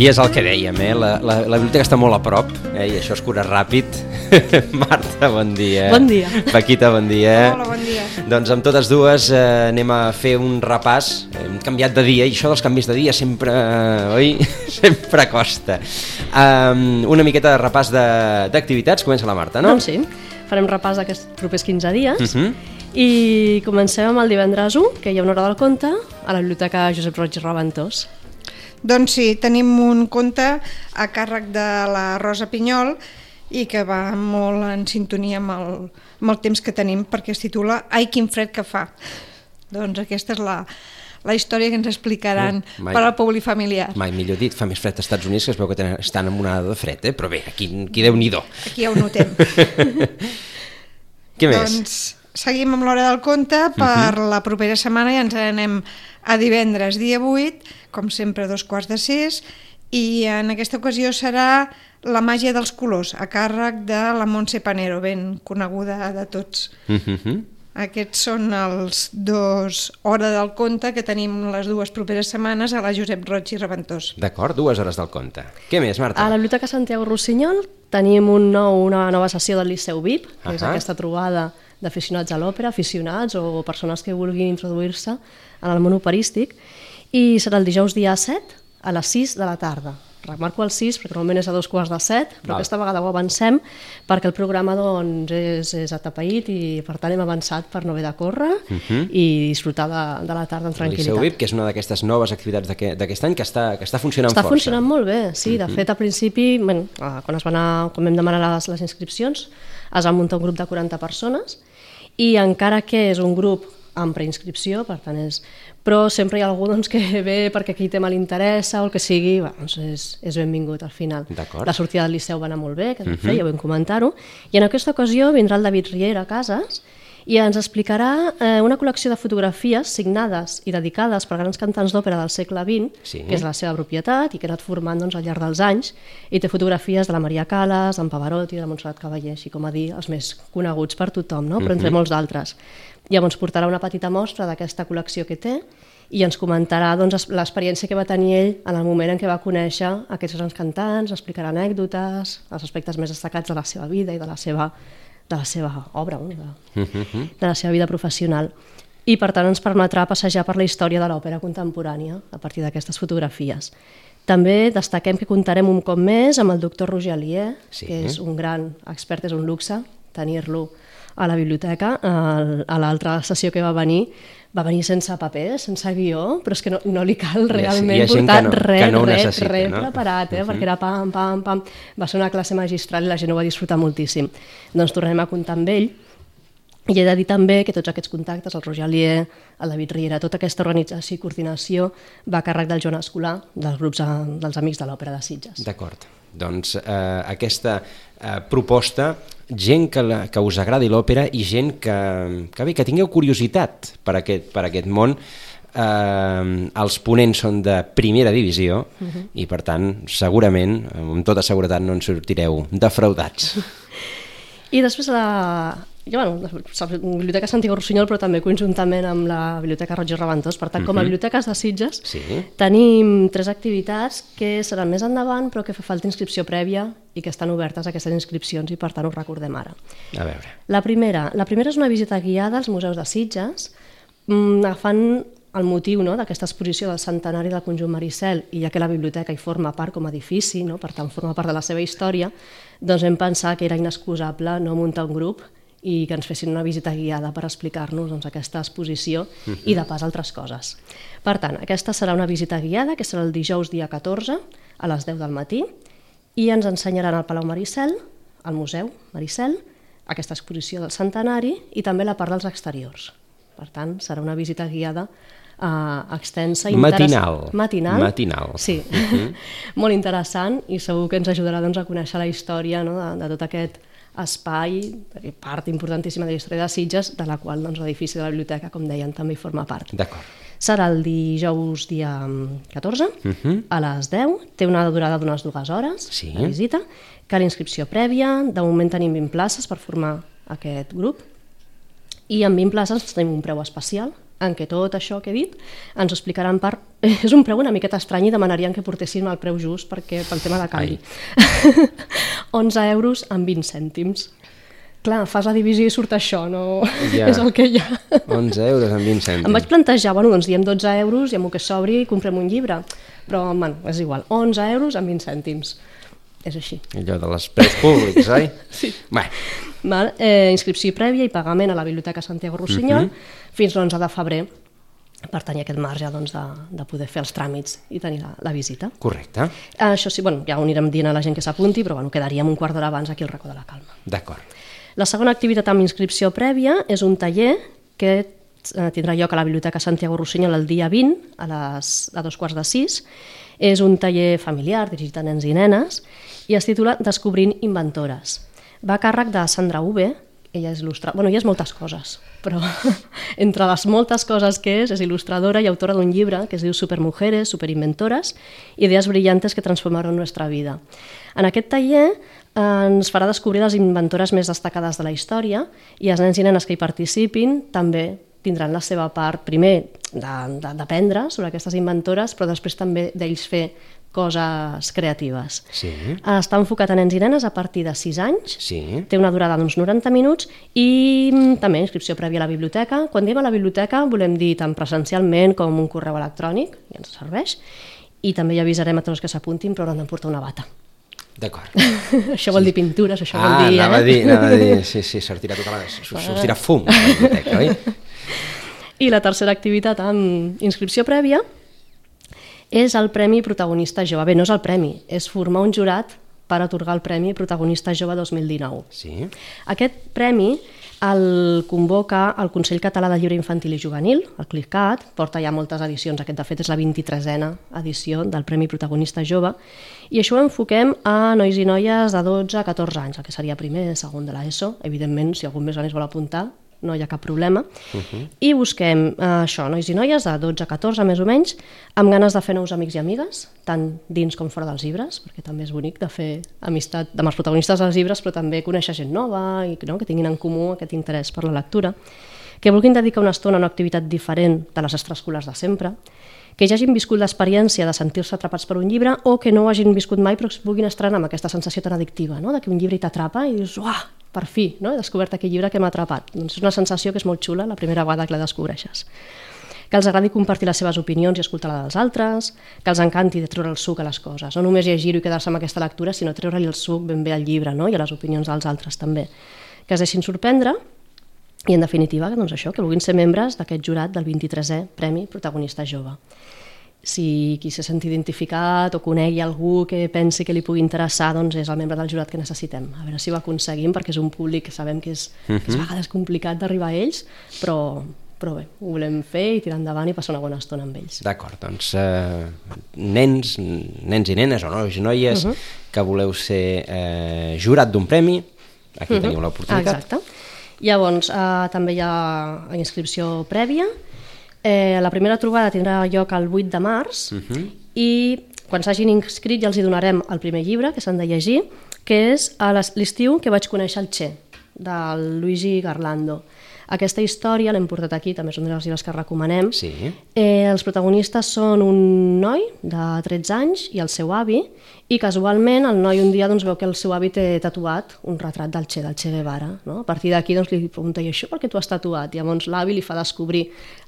I és el que dèiem, eh? La, la, la biblioteca està molt a prop, eh? i això es cura ràpid. Marta, bon dia. Bon dia. Paquita, bon dia. Hola, bon dia. Doncs amb totes dues eh, anem a fer un repàs. Hem canviat de dia, i això dels canvis de dia sempre, eh, oi? sempre costa. Um, una miqueta de repàs de- d'activitats. Comença la Marta, no? Doncs sí, farem repàs d'aquests propers 15 dies Uh -huh. i comencem amb el divendres 1, que hi ha una hora del conte, a la Biblioteca Josep Roig i Reventós. Doncs sí, tenim un conte a càrrec de la Rosa Pinyol i que va molt en sintonia amb el, amb el temps que tenim perquè es titula Ai, quin fred que fa. Doncs aquesta és la, la història que ens explicaran Uh, mai. per al públic familiar. Mai millor dit, fa més fred als Estats Units que es veu que tenen, estan en una de fred, eh? però bé, aquí, aquí déu-n'hi-do. Aquí ja ho notem. Què més? Doncs seguim amb l'hora del conte per la propera setmana i ens anem a divendres, dia 8, com sempre dos quarts de sis, i en aquesta ocasió serà la màgia dels colors, a càrrec de la Montse Panero, ben coneguda de tots. Uh -huh. Aquests són els dos hora del conte que tenim les dues properes setmanes a la Josep Roig i Reventós. D'acord, dues hores del conte. Què més, Marta? A la Biblioteca Santiago Rossinyol tenim un nou, una nova sessió del Liceu VIP, que és Ahà. aquesta trobada d'aficionats a l'òpera, aficionats o persones que vulguin introduir-se en el món operístic, i serà el dijous dia 7 a les 6 de la tarda. Remarco el 6 perquè normalment és a dos quarts de 7, però Val. aquesta vegada ho avancem perquè el programa doncs, és, és atapeït i per tant hem avançat per no haver de córrer i disfrutar de, de la tarda El Liceu tranquil·litat. VIP, que és una d'aquestes noves activitats d'aquest any que està, que està funcionant Està força. funcionant molt bé, sí. De fet, al principi, bueno, eh, quan, es van a, quan vam demanar les, les inscripcions, es va muntar un grup de 40 persones i encara que és un grup amb preinscripció, per tant és... Però sempre hi ha algú doncs, que ve perquè aquell tema li interessa o el que sigui, doncs és, és benvingut al final. La sortida del Liceu va anar molt bé, que uh -huh. ja vam comentar-ho, i en aquesta ocasió vindrà el David Riera a cases i ens explicarà eh, una col·lecció de fotografies signades i dedicades per grans cantants d'òpera del segle XX, Sí. que és la seva propietat i que ha anat formant doncs, al llarg dels anys, i té fotografies de la Maria Calas, d'en Pavarotti, de Montserrat Cavaller, així com a dir, els més coneguts per tothom, no? però entre molts d'altres. Llavors portarà una petita mostra d'aquesta col·lecció que té i ens comentarà doncs, l'experiència que va tenir ell en el moment en què va conèixer aquests grans cantants, explicarà anècdotes, els aspectes més destacats de la seva vida i de la seva, de la seva obra, de, de la seva vida professional. I per tant ens permetrà passejar per la història de l'òpera contemporània a partir d'aquestes fotografies. També destaquem que comptarem un cop més amb el doctor Roger Alier, Sí. que és un gran expert, és un luxe tenir-lo a la biblioteca. A l'altra sessió que va venir, va venir sense paper, sense guió, però és que no, no li cal realment portar que no- res, no res, necessita, res no? preparat, eh? perquè era pam, pam, pam. Va ser una classe magistral i la gent ho va disfrutar moltíssim. Doncs tornarem a comptar amb ell i he de dir també que tots aquests contactes, el Roger Alier, el David Riera, tota aquesta organització i coordinació va a càrrec del Joan Escolar, dels grups eh, dels Amics de l'Òpera de Sitges. D'acord. Doncs eh, aquesta eh, proposta, gent que, la, que us agradi l'òpera i gent que, que, bé, que tingueu curiositat per aquest, per aquest món, eh, els ponents són de primera divisió i per tant segurament, amb tota seguretat no en sortireu defraudats. I després la, ja, bueno, la Biblioteca Santiago Rossinyol, però també conjuntament amb la Biblioteca Roig i Reventós. Per tant, com a biblioteques de Sitges, Sí. tenim tres activitats que seran més endavant, però que fa falta inscripció prèvia i que estan obertes aquestes inscripcions i per tant ho recordem ara. a veure La primera, la primera és una visita guiada als museus de Sitges, mm, agafant el motiu no, d'aquesta exposició del centenari del conjunt Maricel i ja que la biblioteca hi forma part com a edifici, no, per tant forma part de la seva història, doncs hem pensat que era inexcusable no muntar un grup i que ens fessin una visita guiada per explicar-nos doncs, aquesta exposició i de pas altres coses. Per tant, aquesta serà una visita guiada que serà el dijous dia 14 a les 10 del matí i ens ensenyaran al Palau Maricel, al Museu Maricel, aquesta exposició del centenari i també la part dels exteriors. Per tant, serà una visita guiada uh, extensa. i Matinal. Matinal. Matinal. Sí, molt interessant i segur que ens ajudarà doncs, a conèixer la història no, de, de tot aquest espai, part importantíssima de la història de Sitges, de la qual doncs, l'edifici de la biblioteca, com deien, també forma part. D'acord. Serà el dijous dia mm, 14, Uh -huh. a les 10. Té una durada d'unes dues hores, Sí. la visita. Cal inscripció prèvia. De moment tenim 20 places per formar aquest grup. I amb 20 places tenim un preu especial en què tot això que he dit ens ho explicaran per... És un preu una miqueta estrany i demanarien que portessin el preu just perquè pel tema de canvi. 11 euros amb 20 cèntims. Clar, fas la divisió i surt això, no... Ja. és el que hi ha. 11 euros amb 20 cèntims. Em vaig plantejar, bueno, doncs diem 12 euros i amb el que sobri comprem un llibre. Però, bueno, és igual, 11 euros amb 20 cèntims. És així. Allò de les preus públics, oi? Sí. Bé, Val? Eh, inscripció prèvia i pagament a la Biblioteca Santiago Rossinyol fins l'11 de febrer per tenir aquest marge doncs, de, de poder fer els tràmits i tenir la, la visita. correcte. Això sí, bueno, ja ho anirem dient a la gent que s'apunti, però bueno, quedaríem un quart d'hora abans aquí al racó de la calma. D'acord. La segona activitat amb inscripció prèvia és un taller que eh, tindrà lloc a la Biblioteca Santiago Rossinyol el dia 20 a, les, a dos quarts de sis. És un taller familiar dirigit a nens i nenes i es titula Descobrint inventores. Va a càrrec de Sandra Ube, ella és il·lustra... bueno, ella és moltes coses, però entre les moltes coses que és, és il·lustradora i autora d'un llibre que es diu Supermujeres, superinventores, idees brillantes que transformaron nuestra vida. En aquest taller eh, ens farà descobrir les inventores més destacades de la història i els nens i nenes que hi participin també tindran la seva part, primer, d'aprendre sobre aquestes inventores, però després també d'ells fer coses creatives. Sí. Està enfocat a nens i nenes a partir de 6 anys, Sí. té una durada d'uns 90 minuts i mm, també inscripció prèvia a la biblioteca. Quan diem a la biblioteca volem dir tant presencialment com un correu electrònic, i ens serveix, i també ja avisarem a tots els que s'apuntin, però hauran de portar una bata. D'acord. això vol dir pintures, això ah, vol dir... anava, eh? a dir, anava a dir, sí, sí, sortirà tota la... sortirà fum a la biblioteca, oi? I la tercera activitat amb inscripció prèvia és el Premi Protagonista Jove. Bé, no és el premi, és formar un jurat per atorgar el Premi Protagonista Jove 2019. Sí. Aquest premi el convoca el Consell Català de Llibre Infantil i Juvenil, el CLICAT, porta ja moltes edicions, aquest de fet és la 23a edició del Premi Protagonista Jove, i això ho enfoquem a nois i noies de 12 a 14 anys, el que seria primer, segon de l'ESO, evidentment, si algun més gran es vol apuntar, no hi ha cap problema, uh -huh. i busquem eh, això, nois i noies de 12 a 14 més o menys, amb ganes de fer nous amics i amigues, tant dins com fora dels llibres, perquè també és bonic de fer amistat amb els protagonistes dels llibres, però també conèixer gent nova i no, que tinguin en comú aquest interès per la lectura, que vulguin dedicar una estona a una activitat diferent de les extraescolars de sempre, que ja hagin viscut l'experiència de sentir-se atrapats per un llibre o que no ho hagin viscut mai però es vulguin estrenar amb aquesta sensació tan addictiva, no? de que un llibre t'atrapa i dius, uah, per fi, no? he descobert aquell llibre que m'ha atrapat. Doncs és una sensació que és molt xula la primera vegada que la descobreixes. Que els agradi compartir les seves opinions i escoltar la dels altres, que els encanti de treure el suc a les coses, no només llegir-ho i quedar-se amb aquesta lectura, sinó treure-li el suc ben bé al llibre no? i a les opinions dels altres també. Que es deixin sorprendre i, en definitiva, doncs això, que vulguin ser membres d'aquest jurat del 23è Premi Protagonista Jove. Si qui se senti identificat o conegui algú que pensi que li pugui interessar, doncs és el membre del jurat que necessitem. A veure si ho aconseguim, perquè és un públic que sabem que és, que és a vegades complicat d'arribar a ells, però, però bé, ho volem fer i tirar endavant i passar una bona estona amb ells. D'acord, doncs eh, nens, nens i nenes o nois i noies uh -huh. que voleu ser eh, jurat d'un premi, aquí uh -huh. teniu l'oportunitat. Exacte. Llavors, eh, també hi ha inscripció prèvia. Eh, la primera trobada tindrà lloc el 8 de març Uh -huh. i quan s'hagin inscrit ja els hi donarem el primer llibre que s'han de llegir, que és a l'es- l'estiu que vaig conèixer el Che, del Luigi Garlando. Aquesta història l'hem portat aquí, també és un dels llibres que recomanem. Sí. Eh, els protagonistes són un noi de 13 anys i el seu avi, i casualment el noi un dia doncs, veu que el seu avi té tatuat un retrat del Che, del Che Guevara. No? A partir d'aquí doncs, li pregunta, i això per què tu has tatuat? Llavors l'avi li fa descobrir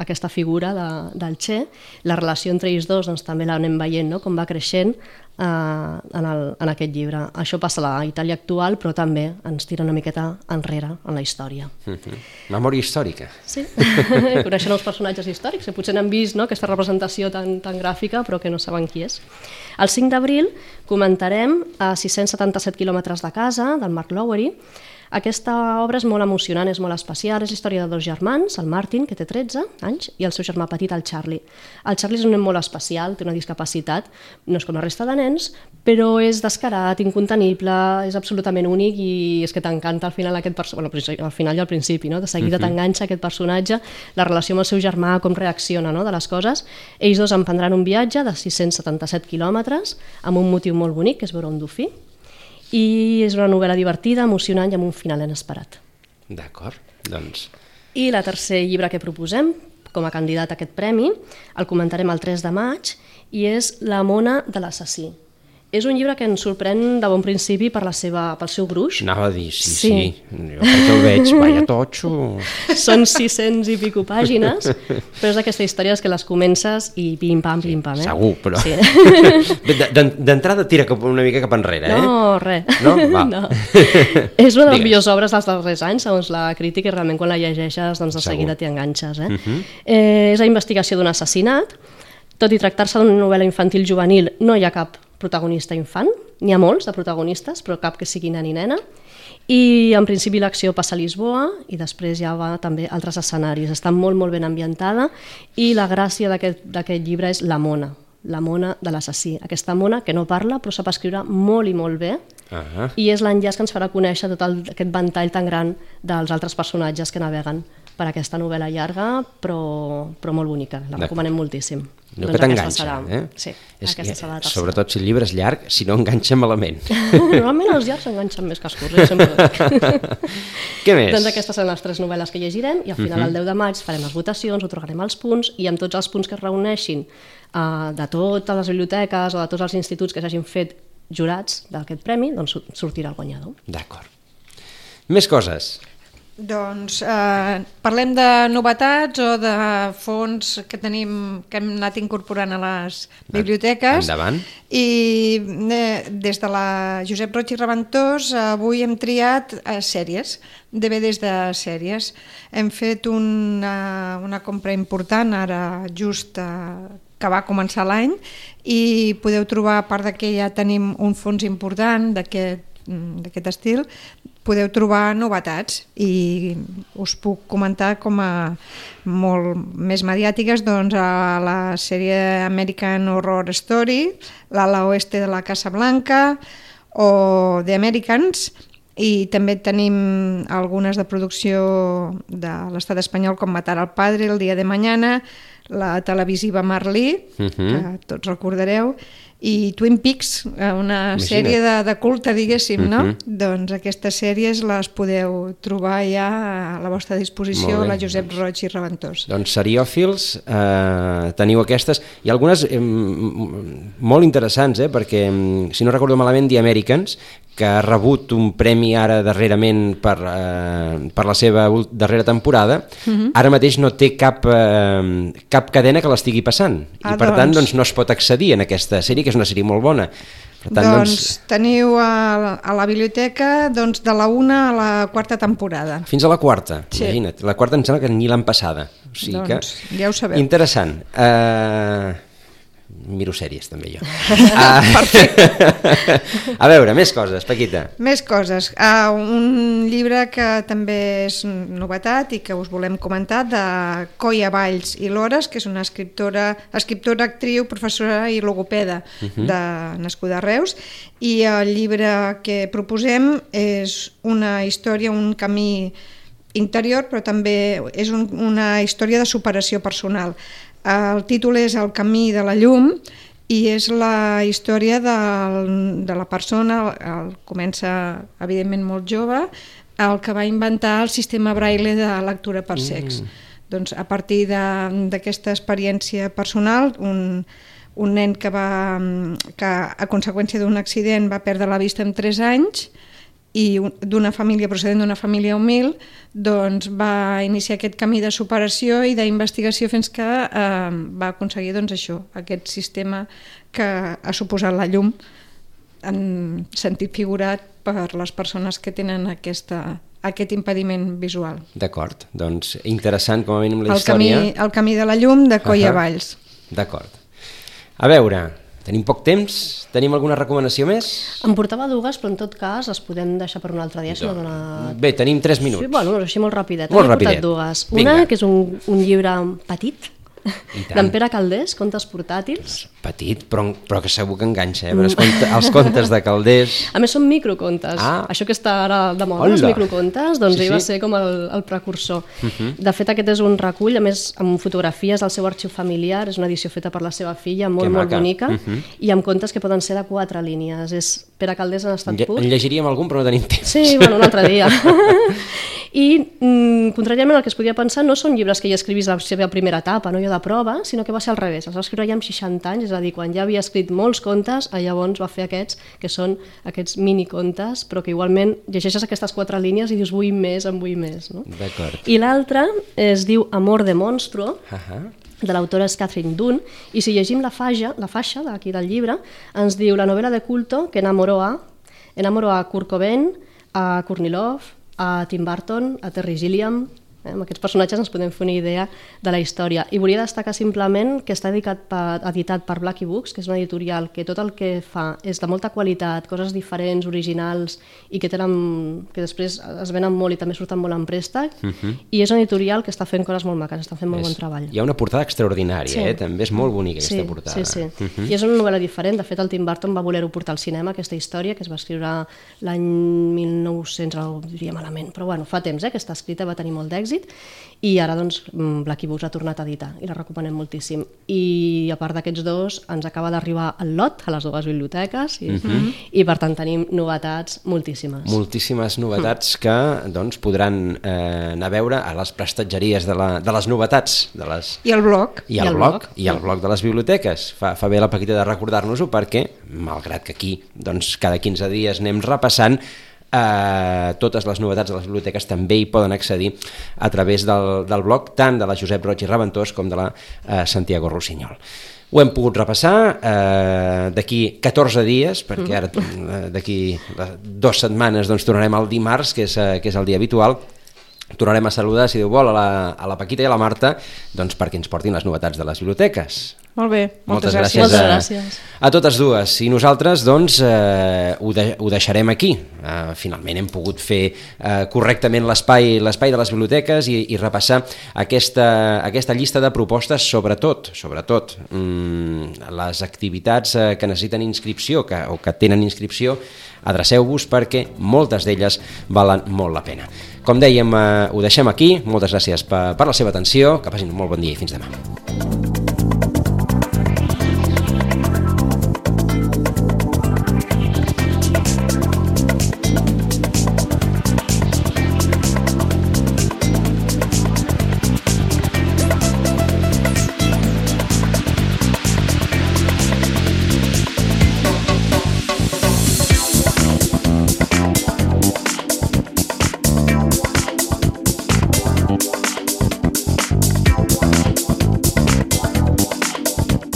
aquesta figura de, del Che. La relació entre ells dos doncs, també l'anem veient, no? com va creixent eh, en, el, en aquest llibre. Això passa a la Itàlia actual, però també ens tira una miqueta enrere en la història. Uh -huh. Memòria històrica. Sí, coneixen els personatges històrics, que potser n'han vist no, aquesta representació tan, tan gràfica, però que no saben qui és. El 5 d'abril comentarem a 677 quilòmetres de casa, del Mark Lowery, Aquesta obra és molt emocionant, és molt especial, és la història de dos germans, el Martin, que té 13 anys, i el seu germà petit, el Charlie. El Charlie és un nen molt especial, té una discapacitat, no és com la resta de nens, però és descarat, incontenible, és absolutament únic i és que t'encanta al final aquest personatge, bueno, al final i al principi, no? de seguida uh -huh. t'enganxa aquest personatge, la relació amb el seu germà, com reacciona no? de les coses. Ells dos emprendran un viatge de 677 quilòmetres amb un motiu molt bonic, que és veure un dofí, i és una novel·la divertida, emocionant i amb un final inesperat. D'acord, doncs... I la tercer llibre que proposem com a candidat a aquest premi el comentarem el 3 de maig i és La mona de l'assassí és un llibre que ens sorprèn de bon principi per la seva, pel seu gruix. Anava a dir, sí, sí, sí. jo perquè el veig, vaya totxo. Són 600 i pico pàgines, però és d'aquestes històries que les comences i pim-pam, pim-pam. Eh? Segur, però... Sí. D'entrada tira cap una mica cap enrere, eh? No, res. No? Va. no. és una de les millors obres dels darrers anys, segons la crítica, i realment quan la llegeixes, doncs de Segur. seguida t'hi enganxes. Eh? Uh mhm. -huh. eh, és la investigació d'un assassinat, tot i tractar-se d'una novel·la infantil juvenil, no hi ha cap protagonista infant, n'hi ha molts de protagonistes, però cap que sigui nen i nena, i en principi l'acció passa a Lisboa i després ja va també a altres escenaris. Està molt, molt ben ambientada i la gràcia d'aquest llibre és la mona, la mona de l'assassí. Aquesta mona que no parla però sap escriure molt i molt bé uh -huh. i és l'enllaç que ens farà conèixer tot el, aquest ventall tan gran dels altres personatges que naveguen per aquesta novel·la llarga però, però molt bonica. La recomanem moltíssim. No doncs que t'enganxa, eh? Sí, és aquesta que, serà la tercera. Sobretot si el llibre és llarg, si no enganxa malament. Normalment els llargs enganxen més que els curts, sempre Què més? Doncs aquestes són les tres novel·les que llegirem i al final, uh -huh. el 10 de maig, farem les votacions, otorgarem els punts i amb tots els punts que es reuneixin uh, de totes les biblioteques o de tots els instituts que s'hagin fet jurats d'aquest premi, doncs sortirà el guanyador. D'acord. Més coses. Doncs eh, parlem de novetats o de fons que tenim que hem anat incorporant a les biblioteques. Endavant. I eh, des de la Josep Roig i Reventós avui hem triat eh, sèries, DVDs de sèries. Hem fet una, una compra important ara just eh, que va començar l'any i podeu trobar, a part de que ja tenim un fons important d'aquest d'aquest estil, podeu trobar novetats i us puc comentar com a molt més mediàtiques doncs, a la sèrie American Horror Story, l'ala oeste de la Casa Blanca o The Americans i també tenim algunes de producció de l'estat espanyol com Matar al padre, El dia de mañana, la televisiva Marlí, uh -huh. que tots recordareu, i Twin Peaks, eh, una Imagina't. sèrie de, de culte, diguéssim, uh -huh. no? Mhm. Doncs aquestes sèries les podeu trobar ja a la vostra disposició, la Josep Roig i Reventós. Doncs seriòfils, eh, teniu aquestes, i algunes eh, molt interessants, eh, perquè, si no recordo malament, The Americans, que ha rebut un premi ara darrerament per, eh, per la seva darrera temporada, uh mhm. -huh. ara mateix no té cap, eh, cap cadena que l'estigui passant, ah, i per doncs... tant doncs, no es pot accedir en aquesta sèrie que és una sèrie molt bona. Per tant, doncs, doncs teniu a, a la biblioteca doncs, de la una a la quarta temporada. Fins a la quarta, sí. imagina't. La quarta em sembla que ni l'han passada. O sigui doncs, que, ja ho sabeu. Interessant. Uh, miro sèries també jo. Perfecte. a veure, més coses, Paquita. Més coses. Uh, un llibre que també és novetat i que us volem comentar de Coia Valls i Lores, que és una escriptora, escriptora actriu, professora i logopeda uh -huh. de nascuda a Reus i el llibre que proposem és una història, un camí interior, però també és un, una història de superació personal. El títol és El camí de la llum i és la història del, de la persona, el, comença evidentment molt jove, el que va inventar el sistema braille de lectura per sex. Mm. Doncs a partir d'aquesta experiència personal, un, un nen que, va, que a conseqüència d'un accident va perdre la vista en 3 anys, i d'una família procedent d'una família humil doncs va iniciar aquest camí de superació i d'investigació fins que eh, va aconseguir doncs, això, aquest sistema que ha suposat la llum en sentit figurat per les persones que tenen aquesta, aquest impediment visual. D'acord, doncs interessant com a mínim la el història. Camí, el camí de la llum de Coia uh -huh. Valls. D'acord. A veure, Tenim poc temps? Tenim alguna recomanació més? Em portava dues, però en tot cas les podem deixar per un altre dia, si no dona... Bé, tenim 3 minuts. Sí, bueno, així molt rapidet. Molt rapidet. dues. Vinga. Una, que és un, un llibre petit. D'en Pere Caldés, Contes portàtils. Petit, però, però que segur que enganxa, eh? Però els, conte, els contes de Calders... A més, són microcontes. Ah. Això que està ara de moda, els Hola. microcontes, doncs Sí, sí, ell va sí. ser com el, el precursor. De fet, aquest és un recull, a més, amb fotografies del seu arxiu familiar, és una edició feta per la seva filla, molt, molt bonica, i amb contes que poden ser de quatre línies. És Pere Caldés en estat lle pur. en llegiríem algun, però no tenim temps. Sí, bueno, un altre dia. I, mm, contràriament al que es podia pensar, no són llibres que ell escrivís la seva primera etapa, no jo de prova, sinó que va ser al revés. Els va escriure ja amb 60 anys, és a dir, quan ja havia escrit molts contes, eh, llavors va fer aquests, que són aquests minicontes, però que igualment llegeixes aquestes quatre línies i dius vull més, en vull més. No? D'acord. I l'altre es diu Amor de monstro, Ahà. de l'autora és Catherine Dunn, i si llegim la faixa, la faixa d'aquí del llibre, ens diu la novela de culto que enamoró a, enamoró a Kurt Cobain, a Kornilov, a Tim Burton, a Terry Gilliam, eh? amb aquests personatges ens podem fer una idea de la història. I volia destacar simplement que està dedicat per, editat per Blackie Books, que és una editorial que tot el que fa és de molta qualitat, coses diferents, originals, i que tenen que després es venen molt i també surten molt en préstec, i és una editorial que està fent coses molt maques, està fent molt És- bon treball. Hi ha una portada extraordinària, Sí. eh? També és molt bonica aquesta sí, portada. Sí, sí. I és una novel·la diferent. De fet, el Tim Burton va voler-ho portar al cinema, aquesta història, que es va escriure l'any 1900, ara ho diria malament, però bueno, fa temps eh, que està escrita, va tenir molt d'èxit, i ara doncs mm, Blackie Books l'ha tornat a editar i la recomanem moltíssim. I a part d'aquests dos, ens acaba d'arribar el lot a les dues biblioteques i, i per tant tenim novetats moltíssimes. Moltíssimes novetats que doncs, podran eh, anar a veure a les prestatgeries de, la, de les novetats de les, I el blog. i el, blog, i el blog de les biblioteques. Fa, fa bé la Paquita de recordar-nos-ho perquè, malgrat que aquí doncs, cada 15 dies anem repassant, eh, totes les novetats de les biblioteques també hi poden accedir a través del, del blog tant de la Josep Roig i Reventós com de la eh, Santiago Rossinyol. Ho hem pogut repassar eh, d'aquí 14 dies, perquè ara eh, d'aquí dues setmanes doncs, tornarem al dimarts, que és, eh, que és el dia habitual, tornarem a saludar, si Déu vol, a la, a la Paquita i a la Marta doncs, perquè ens portin les novetats de les biblioteques. Molt bé, moltes, Moltes gràcies, Moltes a, gràcies. a totes dues. I nosaltres, doncs, eh, ho, de, ho deixarem aquí. Eh, finalment hem pogut fer eh, correctament l'espai l'espai de les biblioteques i, i repassar aquesta, aquesta llista de propostes, sobretot, sobretot mm, les activitats eh, que necessiten inscripció que, o que tenen inscripció, adreceu-vos perquè moltes d'elles valen molt la pena. Com dèiem, eh, ho deixem aquí. Moltes gràcies per, per la seva atenció. Que passin un molt bon dia i fins demà.